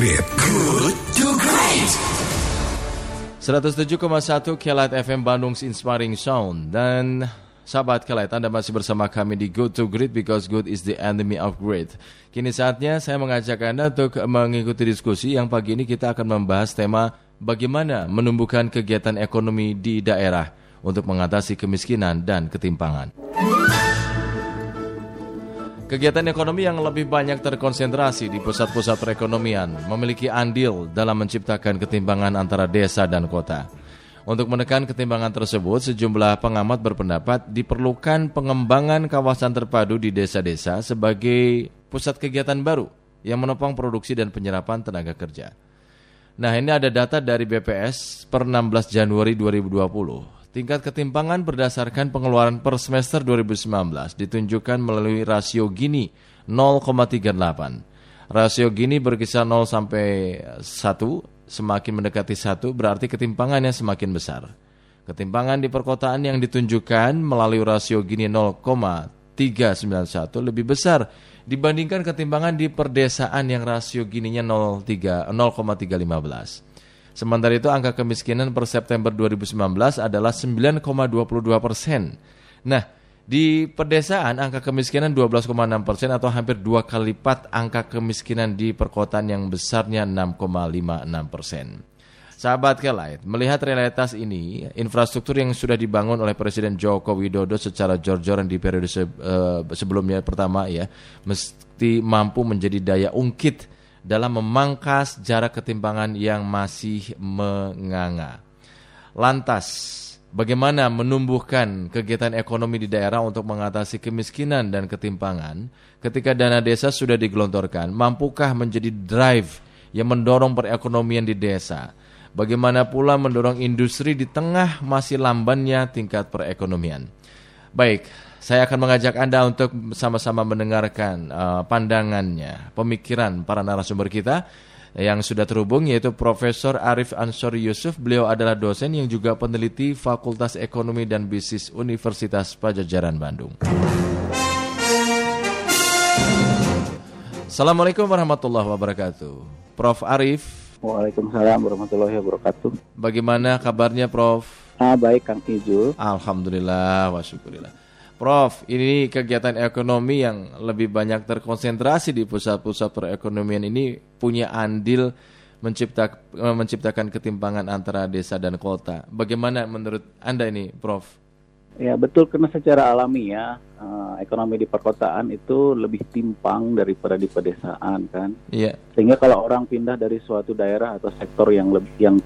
Great. Good to Great. 107,1 Kelat FM Bandung's Inspiring Sound dan sahabat Kelat Anda masih bersama kami di Good to Great because good is the enemy of great. Kini saatnya saya mengajak Anda untuk mengikuti diskusi yang pagi ini kita akan membahas tema bagaimana menumbuhkan kegiatan ekonomi di daerah untuk mengatasi kemiskinan dan ketimpangan. Kegiatan ekonomi yang lebih banyak terkonsentrasi di pusat-pusat perekonomian memiliki andil dalam menciptakan ketimpangan antara desa dan kota. Untuk menekan ketimpangan tersebut, sejumlah pengamat berpendapat diperlukan pengembangan kawasan terpadu di desa-desa sebagai pusat kegiatan baru yang menopang produksi dan penyerapan tenaga kerja. Nah, ini ada data dari BPS per 16 Januari 2020. Tingkat ketimpangan berdasarkan pengeluaran per semester 2019 ditunjukkan melalui rasio Gini 0,38. Rasio Gini berkisar 0 sampai 1, semakin mendekati 1 berarti ketimpangannya semakin besar. Ketimpangan di perkotaan yang ditunjukkan melalui rasio Gini 0,391 lebih besar dibandingkan ketimpangan di perdesaan yang rasio Gininya 0,3 0,315. Sementara itu angka kemiskinan per September 2019 adalah 9,22 persen. Nah, di pedesaan angka kemiskinan 12,6 persen atau hampir dua kali lipat angka kemiskinan di perkotaan yang besarnya 6,56 persen. Sahabat Kelight, melihat realitas ini, infrastruktur yang sudah dibangun oleh Presiden Joko Widodo secara jor-joran di periode se uh, sebelumnya pertama ya, mesti mampu menjadi daya ungkit dalam memangkas jarak ketimpangan yang masih menganga. Lantas, bagaimana menumbuhkan kegiatan ekonomi di daerah untuk mengatasi kemiskinan dan ketimpangan ketika dana desa sudah digelontorkan? Mampukah menjadi drive yang mendorong perekonomian di desa? Bagaimana pula mendorong industri di tengah masih lambannya tingkat perekonomian? Baik, saya akan mengajak Anda untuk sama-sama mendengarkan uh, pandangannya, pemikiran para narasumber kita yang sudah terhubung yaitu Profesor Arif Ansori Yusuf. Beliau adalah dosen yang juga peneliti Fakultas Ekonomi dan Bisnis Universitas Pajajaran Bandung. Assalamualaikum warahmatullahi wabarakatuh. Prof Arif Waalaikumsalam warahmatullahi wabarakatuh. Bagaimana kabarnya Prof? Ah, baik Kang Ijul. Alhamdulillah, wasyukurillah. Prof, ini kegiatan ekonomi yang lebih banyak terkonsentrasi di pusat-pusat perekonomian ini punya andil mencipta, menciptakan ketimpangan antara desa dan kota. Bagaimana menurut Anda ini, Prof? Ya betul karena secara alami ya uh, ekonomi di perkotaan itu lebih timpang daripada di pedesaan kan. Iya. Sehingga kalau orang pindah dari suatu daerah atau sektor yang lebih yang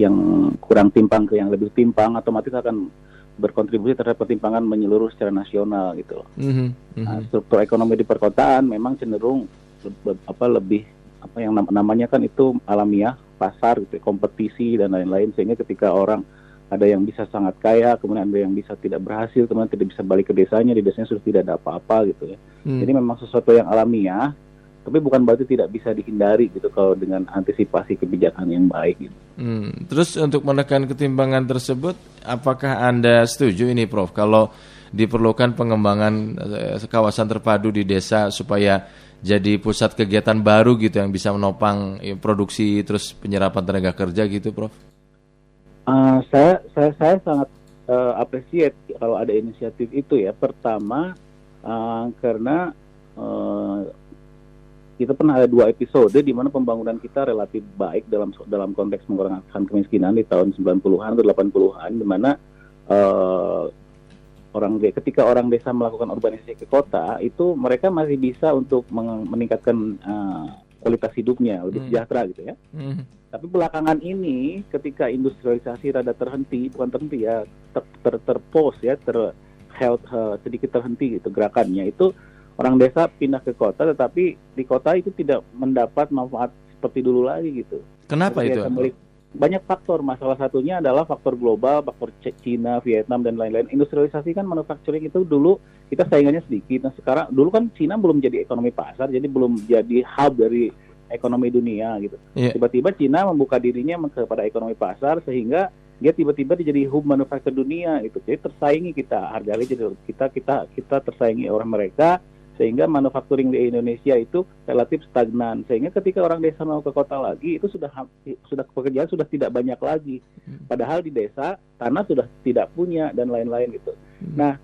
yang kurang timpang ke yang lebih timpang otomatis akan berkontribusi terhadap ketimpangan menyeluruh secara nasional gitu loh. Mm -hmm. nah, struktur ekonomi di perkotaan memang cenderung apa lebih apa yang namanya kan itu alamiah pasar gitu kompetisi dan lain-lain sehingga ketika orang ada yang bisa sangat kaya, kemudian ada yang bisa tidak berhasil, kemudian tidak bisa balik ke desanya, di desanya sudah tidak ada apa-apa gitu ya. Hmm. Jadi memang sesuatu yang alamiah, tapi bukan berarti tidak bisa dihindari gitu kalau dengan antisipasi kebijakan yang baik gitu. Hmm. Terus untuk menekan ketimpangan tersebut, apakah anda setuju ini, Prof? Kalau diperlukan pengembangan eh, kawasan terpadu di desa supaya jadi pusat kegiatan baru gitu yang bisa menopang eh, produksi terus penyerapan tenaga kerja gitu, Prof? Uh, saya saya saya sangat uh, appreciate kalau ada inisiatif itu ya. Pertama uh, karena uh, kita pernah ada dua episode di mana pembangunan kita relatif baik dalam dalam konteks mengurangi kemiskinan di tahun 90-an atau 80-an di mana uh, orang ketika orang desa melakukan urbanisasi ke kota itu mereka masih bisa untuk meningkatkan uh, kualitas hidupnya lebih hmm. sejahtera gitu ya. Hmm tapi belakangan ini ketika industrialisasi rada terhenti, bukan terhenti ya, ter, ter, terpos ya, ter health, uh, sedikit terhenti gitu gerakannya itu orang desa pindah ke kota, tetapi di kota itu tidak mendapat manfaat seperti dulu lagi gitu. Kenapa itu? Kembali, banyak faktor, mas. Salah satunya adalah faktor global, faktor Cina, Vietnam dan lain-lain. Industrialisasi kan manufacturing itu dulu kita saingannya sedikit. Nah sekarang dulu kan Cina belum jadi ekonomi pasar, jadi belum jadi hub dari ekonomi dunia gitu. Yeah. Tiba-tiba Cina membuka dirinya kepada ekonomi pasar sehingga dia tiba-tiba jadi hub manufaktur dunia itu. Jadi tersaingi kita harganya jadi kita kita kita tersaingi orang mereka sehingga manufacturing di Indonesia itu relatif stagnan sehingga ketika orang desa mau ke kota lagi itu sudah sudah pekerjaan sudah tidak banyak lagi hmm. padahal di desa tanah sudah tidak punya dan lain-lain gitu hmm. nah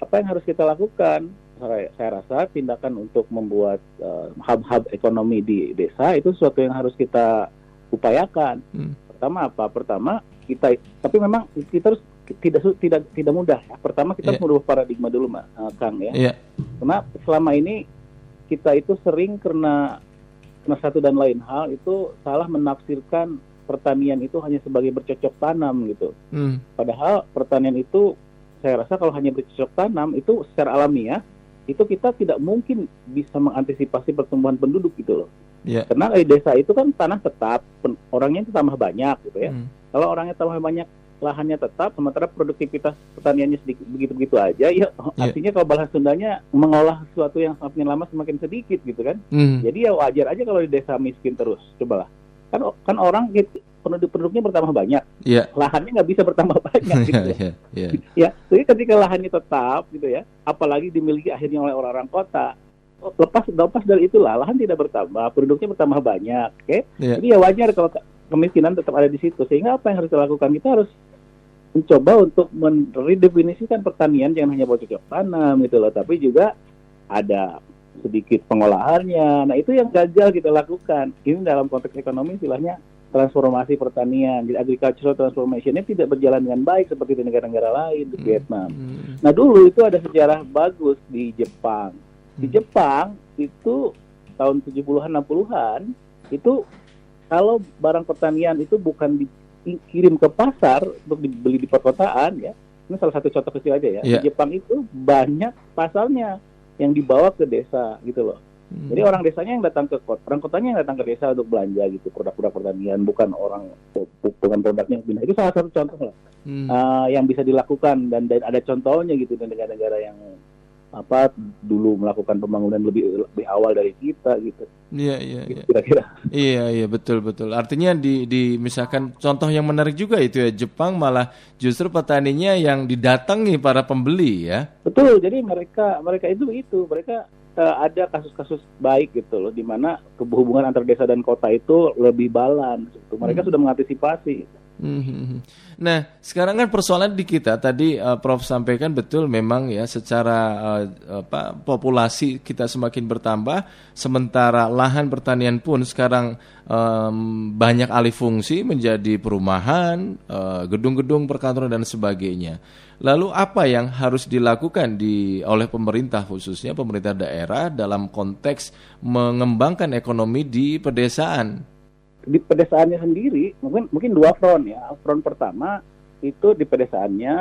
apa yang harus kita lakukan saya, saya rasa tindakan untuk membuat uh, hub-hub ekonomi di desa itu sesuatu yang harus kita upayakan hmm. pertama apa pertama kita tapi memang kita harus tidak tidak tidak mudah. Pertama kita yeah. harus merubah paradigma dulu, Mas uh, Kang ya. Yeah. Karena selama ini kita itu sering karena karena satu dan lain hal itu salah menafsirkan pertanian itu hanya sebagai bercocok tanam gitu. Hmm. Padahal pertanian itu saya rasa kalau hanya bercocok tanam itu secara alamiah itu kita tidak mungkin bisa mengantisipasi pertumbuhan penduduk gitu loh. Yeah. Karena di desa itu kan tanah tetap, orangnya itu tambah banyak gitu ya. Hmm. Kalau orangnya tambah banyak, lahannya tetap sementara produktivitas pertaniannya sedikit begitu-begitu aja ya yeah. artinya kalau bahasa Sundanya mengolah sesuatu yang semakin lama semakin sedikit gitu kan mm. jadi ya wajar aja kalau di desa miskin terus cobalah kan kan orang gitu, penduduk-penduduknya bertambah banyak yeah. lahannya nggak bisa bertambah banyak gitu ya. yeah, yeah. ya jadi ketika lahannya tetap gitu ya apalagi dimiliki akhirnya oleh orang-orang kota lepas lepas dari itulah lahan tidak bertambah penduduknya bertambah banyak oke okay? yeah. jadi ya wajar kalau kemiskinan tetap ada di situ sehingga apa yang harus dilakukan kita harus mencoba untuk meredefinisikan pertanian jangan hanya bercocok tanam gitu loh, tapi juga ada sedikit pengolahannya. Nah itu yang gagal kita lakukan. Ini dalam konteks ekonomi istilahnya transformasi pertanian. Jadi agricultural transformation ini tidak berjalan dengan baik seperti di negara-negara lain di hmm. Vietnam. Hmm. Nah dulu itu ada sejarah bagus di Jepang. Di hmm. Jepang itu tahun 70-an 60-an itu kalau barang pertanian itu bukan di kirim ke pasar untuk dibeli di perkotaan ya. Ini salah satu contoh kecil aja ya. Yeah. di Jepang itu banyak pasalnya yang dibawa ke desa gitu loh. Hmm. jadi orang desanya yang datang ke kota orang kotanya yang datang ke desa untuk belanja gitu. Produk-produk pertanian bukan orang bukan produknya pindah. Itu salah satu contoh lah. Hmm. uh, yang bisa dilakukan. Dan, dan ada contohnya gitu di negara-negara yang apa dulu melakukan pembangunan lebih lebih awal dari kita gitu. Iya iya gitu, iya. Kira-kira. Iya iya betul betul. Artinya di di misalkan contoh yang menarik juga itu ya Jepang malah justru petaninya yang didatangi para pembeli ya. Betul. Jadi mereka mereka itu itu mereka uh, ada kasus-kasus baik gitu loh di mana hubungan antar desa dan kota itu lebih balance gitu. Mereka hmm. sudah mengantisipasi. Hmm. Nah, sekarang kan persoalan di kita tadi uh, Prof sampaikan betul memang ya secara uh, apa populasi kita semakin bertambah sementara lahan pertanian pun sekarang um, banyak alih fungsi menjadi perumahan, gedung-gedung uh, perkantoran dan sebagainya. Lalu apa yang harus dilakukan di oleh pemerintah khususnya pemerintah daerah dalam konteks mengembangkan ekonomi di pedesaan? Di pedesaannya sendiri mungkin mungkin dua front ya. Front pertama itu di pedesaannya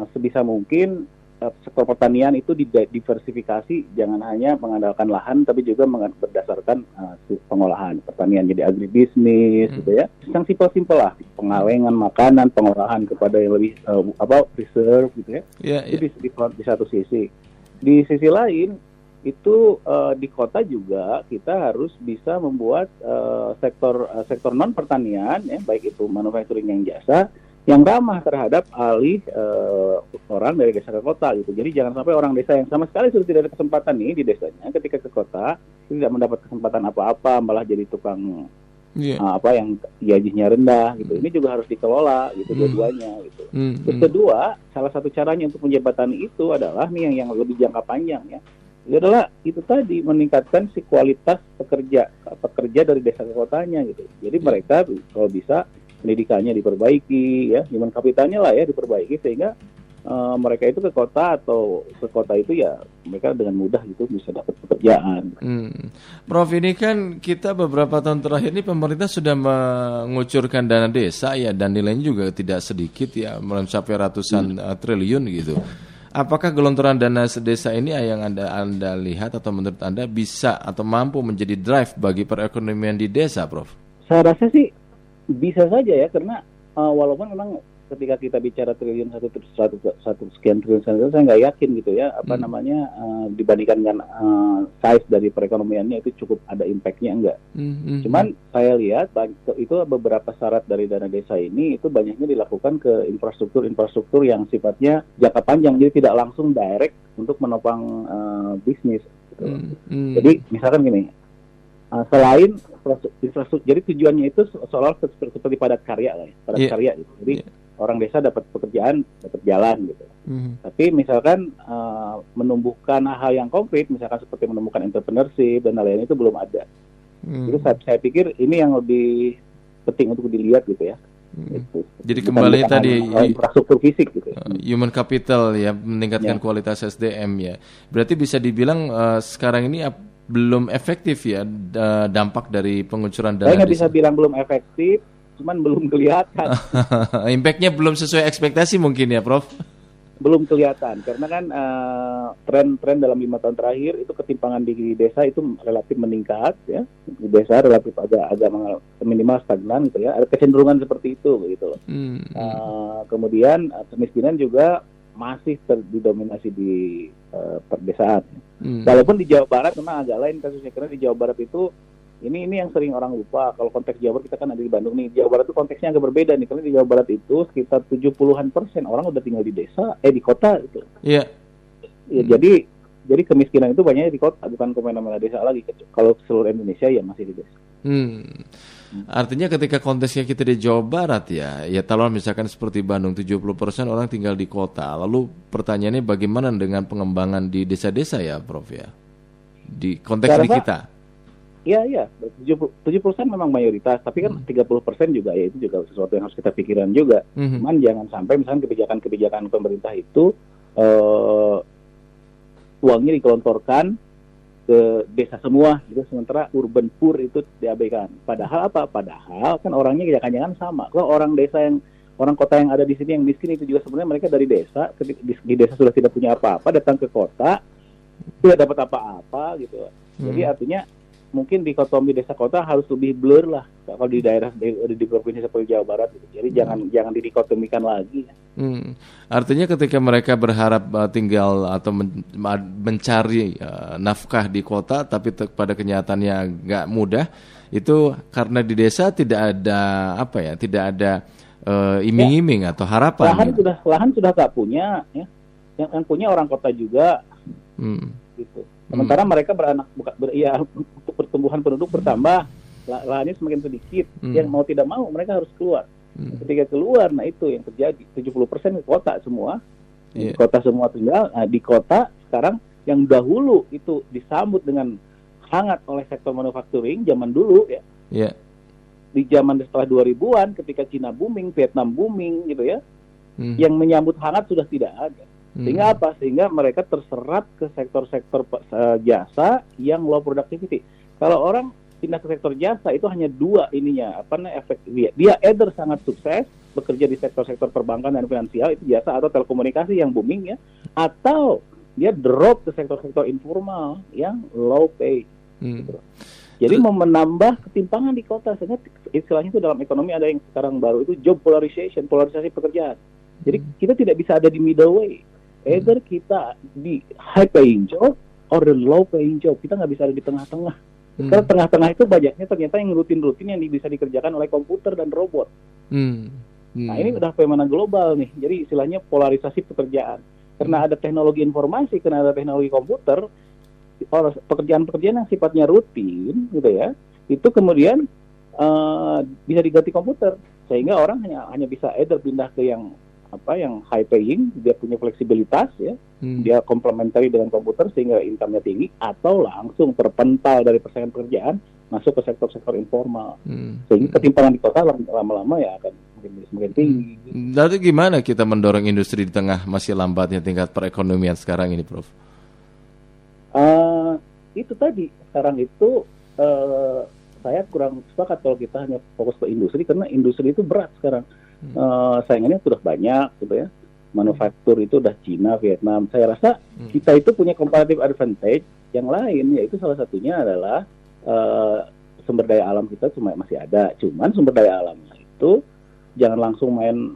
eh, sebisa mungkin uh, sektor pertanian itu diversifikasi jangan hanya mengandalkan lahan tapi juga berdasarkan uh, pengolahan pertanian jadi agribisnis hmm. gitu ya. Yang simpel-simpel lah pengawengan makanan, pengolahan kepada yang lebih uh, apa reserve gitu ya. Yeah, itu yeah. di, di, di satu sisi. Di sisi lain itu uh, di kota juga kita harus bisa membuat uh, sektor uh, sektor non pertanian ya baik itu manufacturing yang jasa yang ramah terhadap alih uh, orang dari desa ke kota gitu. Jadi jangan sampai orang desa yang sama sekali sudah tidak ada kesempatan nih di desanya ketika ke kota tidak mendapat kesempatan apa-apa malah jadi tukang yeah. uh, apa yang gajinya rendah gitu. Ini juga harus dikelola gitu mm. dua-duanya gitu. Mm. Terus kedua, salah satu caranya untuk menjembatani itu adalah nih yang yang lebih jangka panjang ya itu adalah itu tadi meningkatkan si kualitas pekerja pekerja dari desa ke kotanya gitu. Jadi mereka kalau bisa pendidikannya diperbaiki ya, human kapitalnya lah ya diperbaiki sehingga uh, mereka itu ke kota atau ke kota itu ya mereka dengan mudah gitu bisa dapat pekerjaan. Hmm. Prof ini kan kita beberapa tahun terakhir ini pemerintah sudah mengucurkan dana desa ya dan nilainya juga tidak sedikit ya mencapai ratusan hmm. triliun gitu. Apakah gelontoran dana desa ini yang anda anda lihat atau menurut anda bisa atau mampu menjadi drive bagi perekonomian di desa, Prof? Saya rasa sih bisa saja ya karena uh, walaupun memang ketika kita bicara triliun satu satu, satu sekian triliun saya nggak yakin gitu ya apa hmm. namanya uh, dibandingkan dengan uh, size dari perekonomiannya itu cukup ada impactnya enggak. Hmm, hmm. Cuman saya lihat itu beberapa syarat dari dana desa ini itu banyaknya dilakukan ke infrastruktur-infrastruktur yang sifatnya jangka panjang jadi tidak langsung direct untuk menopang uh, bisnis Gitu. Hmm, hmm. Jadi misalkan gini, uh, selain infrastruktur, infrastruktur- jadi tujuannya itu se- seolah seperti, padat karya lah ya, padat Iya. karya gitu. Jadi Iya. Orang desa dapat pekerjaan, dapat jalan gitu. Hmm, Tapi misalkan uh, menumbuhkan hal yang konkret, misalkan seperti menemukan entrepreneurship dan lain-lain itu belum ada. hmm, Jadi saya, saya pikir ini yang lebih penting untuk dilihat gitu ya. hmm. Gitu. Jadi Bukan- kembali bukan tadi infrastruktur fisik gitu. ya. Uh, human capital ya meningkatkan Ya. kualitas SDM ya. Berarti bisa dibilang uh, sekarang ini belum efektif ya da- dampak dari pengucuran dana. Saya nggak bisa bilang belum efektif, cuman belum kelihatan. Impactnya belum sesuai ekspektasi mungkin ya, Prof. belum kelihatan. Karena kan eh, tren-tren dalam lima tahun terakhir itu ketimpangan di desa itu relatif meningkat ya. Di desa relatif agak agak minimal stagnan gitu ya. Ada kecenderungan seperti itu gitu. Loh Hmm, Eh, kemudian eh, kemiskinan juga masih terdidominasi di eh, perdesaan. Hmm, walaupun di Jawa Barat memang agak lain kasusnya. Karena di Jawa Barat itu ini ini yang sering orang lupa kalau konteks Jawa Barat kita kan ada di Bandung nih Jawa Barat itu konteksnya agak berbeda nih karena di Jawa Barat itu sekitar 70-an persen orang udah tinggal di desa eh di kota gitu Iya. Ya, Hmm. jadi jadi kemiskinan itu banyaknya di kota bukan fenomena desa lagi. Kalau seluruh Indonesia ya masih di desa. Hmm. Artinya ketika konteksnya kita di Jawa Barat ya, ya kalau misalkan seperti Bandung 70% orang tinggal di kota. Lalu pertanyaannya bagaimana dengan pengembangan di desa-desa ya, Prof ya? Di konteks di kita. Iya iya, 70 persen memang mayoritas, tapi kan Hmm. 30 persen juga ya itu juga sesuatu yang harus kita pikiran juga. Mhm. Cuman jangan sampai misalnya kebijakan-kebijakan pemerintah itu eh, uangnya dikelontorkan ke desa semua, gitu. Sementara urban poor itu diabaikan. Padahal apa? Padahal kan orangnya jangan-jangan sama. Kalau orang desa yang orang kota yang ada di sini yang miskin itu juga sebenarnya mereka dari desa, di, di desa sudah tidak punya apa-apa, datang ke kota tidak dapat apa-apa gitu. Jadi Hmm. artinya mungkin dikotomi desa kota harus lebih blur lah kalau di daerah di, di provinsi seperti Jawa Barat gitu. Jadi jangan jangan didikotomikan lagi. Hmm. Artinya ketika mereka berharap uh, tinggal atau men- mencari uh, nafkah di kota, tapi pada kenyataannya nggak mudah, itu karena di desa tidak ada apa ya, tidak ada uh, iming-iming atau harapan. Lahan gitu. sudah lahan sudah tak punya ya. Yang, yang punya orang kota juga Hmm. gitu. Sementara mereka beranak buka, ber, ya untuk pertumbuhan penduduk bertambah, la- lahannya semakin sedikit. Hmm. Yang mau tidak mau mereka harus keluar. Hmm. Ketika keluar, nah itu yang terjadi. 70% ke kota semua. Iya. Di kota semua tinggal. Nah, di kota sekarang yang dahulu itu disambut dengan hangat oleh sektor manufacturing zaman dulu ya. Ya. Di zaman setelah 2000-an ketika Cina booming, Vietnam booming gitu ya. Hmm. Yang menyambut hangat sudah tidak ada. Hmm. Sehingga apa? Sehingga mereka terserap ke sektor-sektor eh, jasa yang low productivity. Kalau orang pindah ke sektor jasa itu hanya dua ininya, apa namanya efek dia. Dia either sangat sukses bekerja di sektor-sektor perbankan dan finansial itu jasa atau telekomunikasi yang booming ya, atau dia drop ke sektor-sektor informal yang low pay. Hmm. Jadi Terus- mau menambah ketimpangan di kota, sehingga istilahnya itu dalam ekonomi ada yang sekarang baru itu job polarization, polarisasi pekerjaan. Jadi kita tidak bisa ada di middle way. Either kita di high paying job or the low paying job. Kita nggak bisa ada di tengah-tengah. Hmm. Karena tengah-tengah itu banyaknya ternyata yang rutin-rutin yang bisa dikerjakan oleh komputer dan robot. Hmm. Hmm. Nah ini udah fenomena global nih. Jadi istilahnya polarisasi pekerjaan. Karena ada teknologi informasi, karena ada teknologi komputer, pekerjaan-pekerjaan yang sifatnya rutin, gitu ya, itu kemudian eh, bisa diganti komputer, sehingga orang hanya hanya bisa either pindah ke yang apa yang high paying, dia punya fleksibilitas ya, Hmm. dia komplementari dengan komputer sehingga income-nya tinggi, atau langsung terpental dari persaingan pekerjaan masuk ke sektor-sektor informal, Hmm. sehingga ketimpangan di kota lam- lama-lama ya akan semakin semakin tinggi. Lalu gimana kita mendorong industri di tengah masih lambatnya tingkat perekonomian sekarang ini, Prof? Eh, itu tadi sekarang itu eh, saya kurang sepakat kalau kita hanya fokus ke industri karena industri itu berat sekarang Hmm. Eh, saingannya sudah banyak gitu ya manufaktur itu udah Cina Vietnam saya rasa Hmm. kita itu punya comparative advantage yang lain yaitu salah satunya adalah eh, sumber daya alam kita cuma masih ada cuman sumber daya alamnya itu jangan langsung main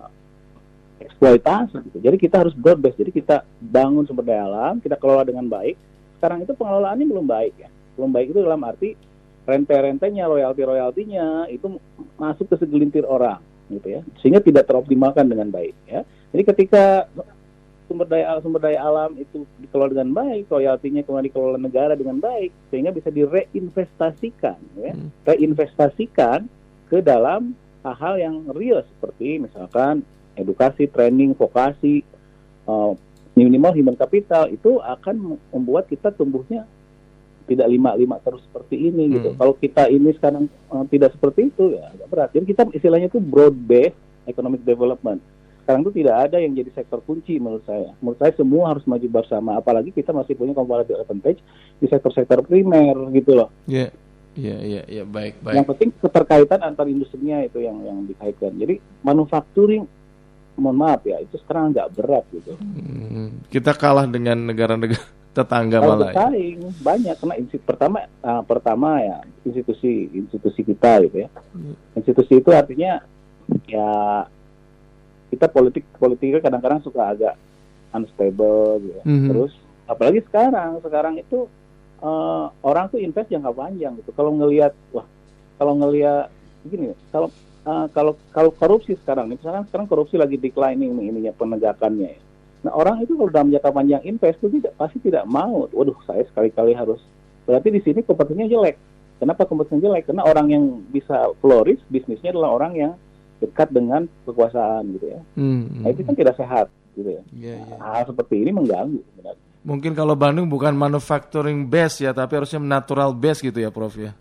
eksploitasi gitu. Jadi kita harus broad base. Jadi kita bangun sumber daya alam, kita kelola dengan baik. Sekarang itu pengelolaannya belum baik ya. Belum baik itu dalam arti rente-rentenya, royalti-royaltinya itu masuk ke segelintir orang gitu ya. Sehingga tidak teroptimalkan dengan baik ya. Jadi ketika sumber daya sumber daya alam itu dikelola dengan baik, royaltinya kemudian dikelola negara dengan baik, sehingga bisa direinvestasikan, ya, Hmm. reinvestasikan ke dalam hal-hal yang real seperti misalkan edukasi, training, vokasi, uh, minimal human capital itu akan membuat kita tumbuhnya tidak lima-lima terus seperti ini gitu. Hmm. Kalau kita ini sekarang uh, tidak seperti itu ya agak berat. Jadi kita istilahnya itu broad based economic development. Sekarang itu tidak ada yang jadi sektor kunci menurut saya. Menurut saya semua harus maju bersama. Apalagi kita masih punya comparative advantage di sektor-sektor primer gitu loh. Ya, ya, ya, ya, baik, baik. Yang penting keterkaitan antar industrinya itu yang yang dikaitkan. Jadi manufacturing mohon maaf ya itu sekarang agak berat gitu. Hmm, kita kalah dengan negara-negara tetangga Kalau malah. ya. bersaing banyak karena insti- pertama ah, pertama ya institusi institusi kita gitu ya. Hmm. Institusi itu artinya ya kita politik politiknya kadang-kadang suka agak unstable gitu. ya. Mhm. Terus apalagi sekarang sekarang itu eh, orang tuh invest jangka panjang gitu. Kalau ngelihat wah kalau ngelihat gini kalau eh, kalau kalau korupsi sekarang nih misalkan sekarang korupsi lagi declining nih ininya penegakannya ya. Nah orang itu kalau dalam jangka panjang invest itu tidak pasti tidak mau. Waduh saya sekali-kali harus berarti di sini kompetisinya jelek. Kenapa kompetisinya jelek? Karena orang yang bisa flourish bisnisnya adalah orang yang dekat dengan kekuasaan gitu ya. Hmm, Nah itu kan tidak sehat gitu ya. ya, ya. Hal seperti ini mengganggu sebenarnya. Mungkin kalau Bandung bukan manufacturing base ya, tapi harusnya natural base gitu ya, Prof ya.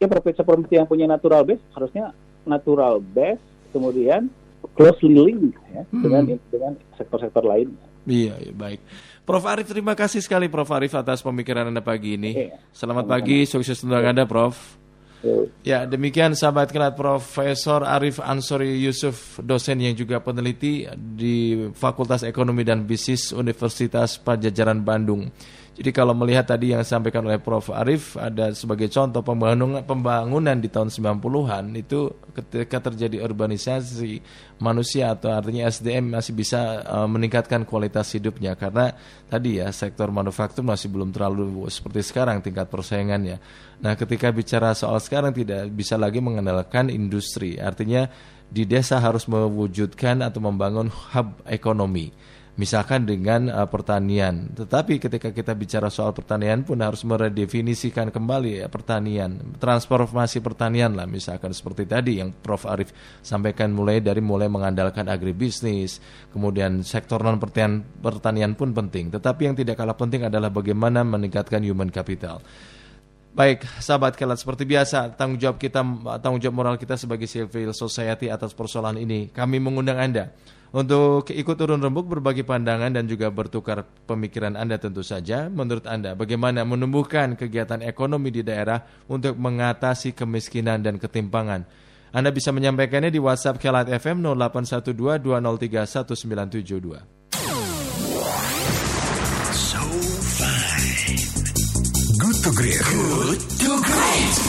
ya provinsi-provinsi yang punya natural base harusnya natural base kemudian closely link ya Hmm. dengan dengan sektor-sektor lainnya. Iya, iya, baik. Prof Arif, terima kasih sekali Prof Arif atas pemikiran Anda pagi ini. Iya. Selamat pagi, sukses untuk Anda, Prof. Ya, demikian sahabat kelat Profesor Arif Ansori Yusuf, dosen yang juga peneliti di Fakultas Ekonomi dan Bisnis Universitas Pajajaran Bandung. Jadi kalau melihat tadi yang disampaikan oleh Prof Arif ada sebagai contoh pembangunan pembangunan di tahun 90-an itu ketika terjadi urbanisasi manusia atau artinya SDM masih bisa eh, meningkatkan kualitas hidupnya karena tadi ya sektor manufaktur masih belum terlalu seperti sekarang tingkat persaingannya. Nah, ketika bicara soal sekarang tidak bisa lagi mengandalkan industri. Artinya di desa harus mewujudkan atau membangun hub ekonomi. Misalkan dengan uh, pertanian. Tetapi ketika kita bicara soal pertanian pun harus meredefinisikan kembali ya, pertanian, transformasi pertanian lah misalkan seperti tadi yang Prof Arif sampaikan mulai dari mulai mengandalkan agribisnis, kemudian sektor non pertanian, pertanian pun penting. Tetapi yang tidak kalah penting adalah bagaimana meningkatkan human capital. Baik, sahabat kelat seperti biasa tanggung jawab kita tanggung jawab moral kita sebagai civil society atas persoalan ini. Kami mengundang Anda untuk ikut turun rembuk berbagi pandangan dan juga bertukar pemikiran Anda tentu saja. Menurut Anda bagaimana menumbuhkan kegiatan ekonomi di daerah untuk mengatasi kemiskinan dan ketimpangan? Anda bisa menyampaikannya di WhatsApp Kelat FM 0812 203 1972. to great. Good to great.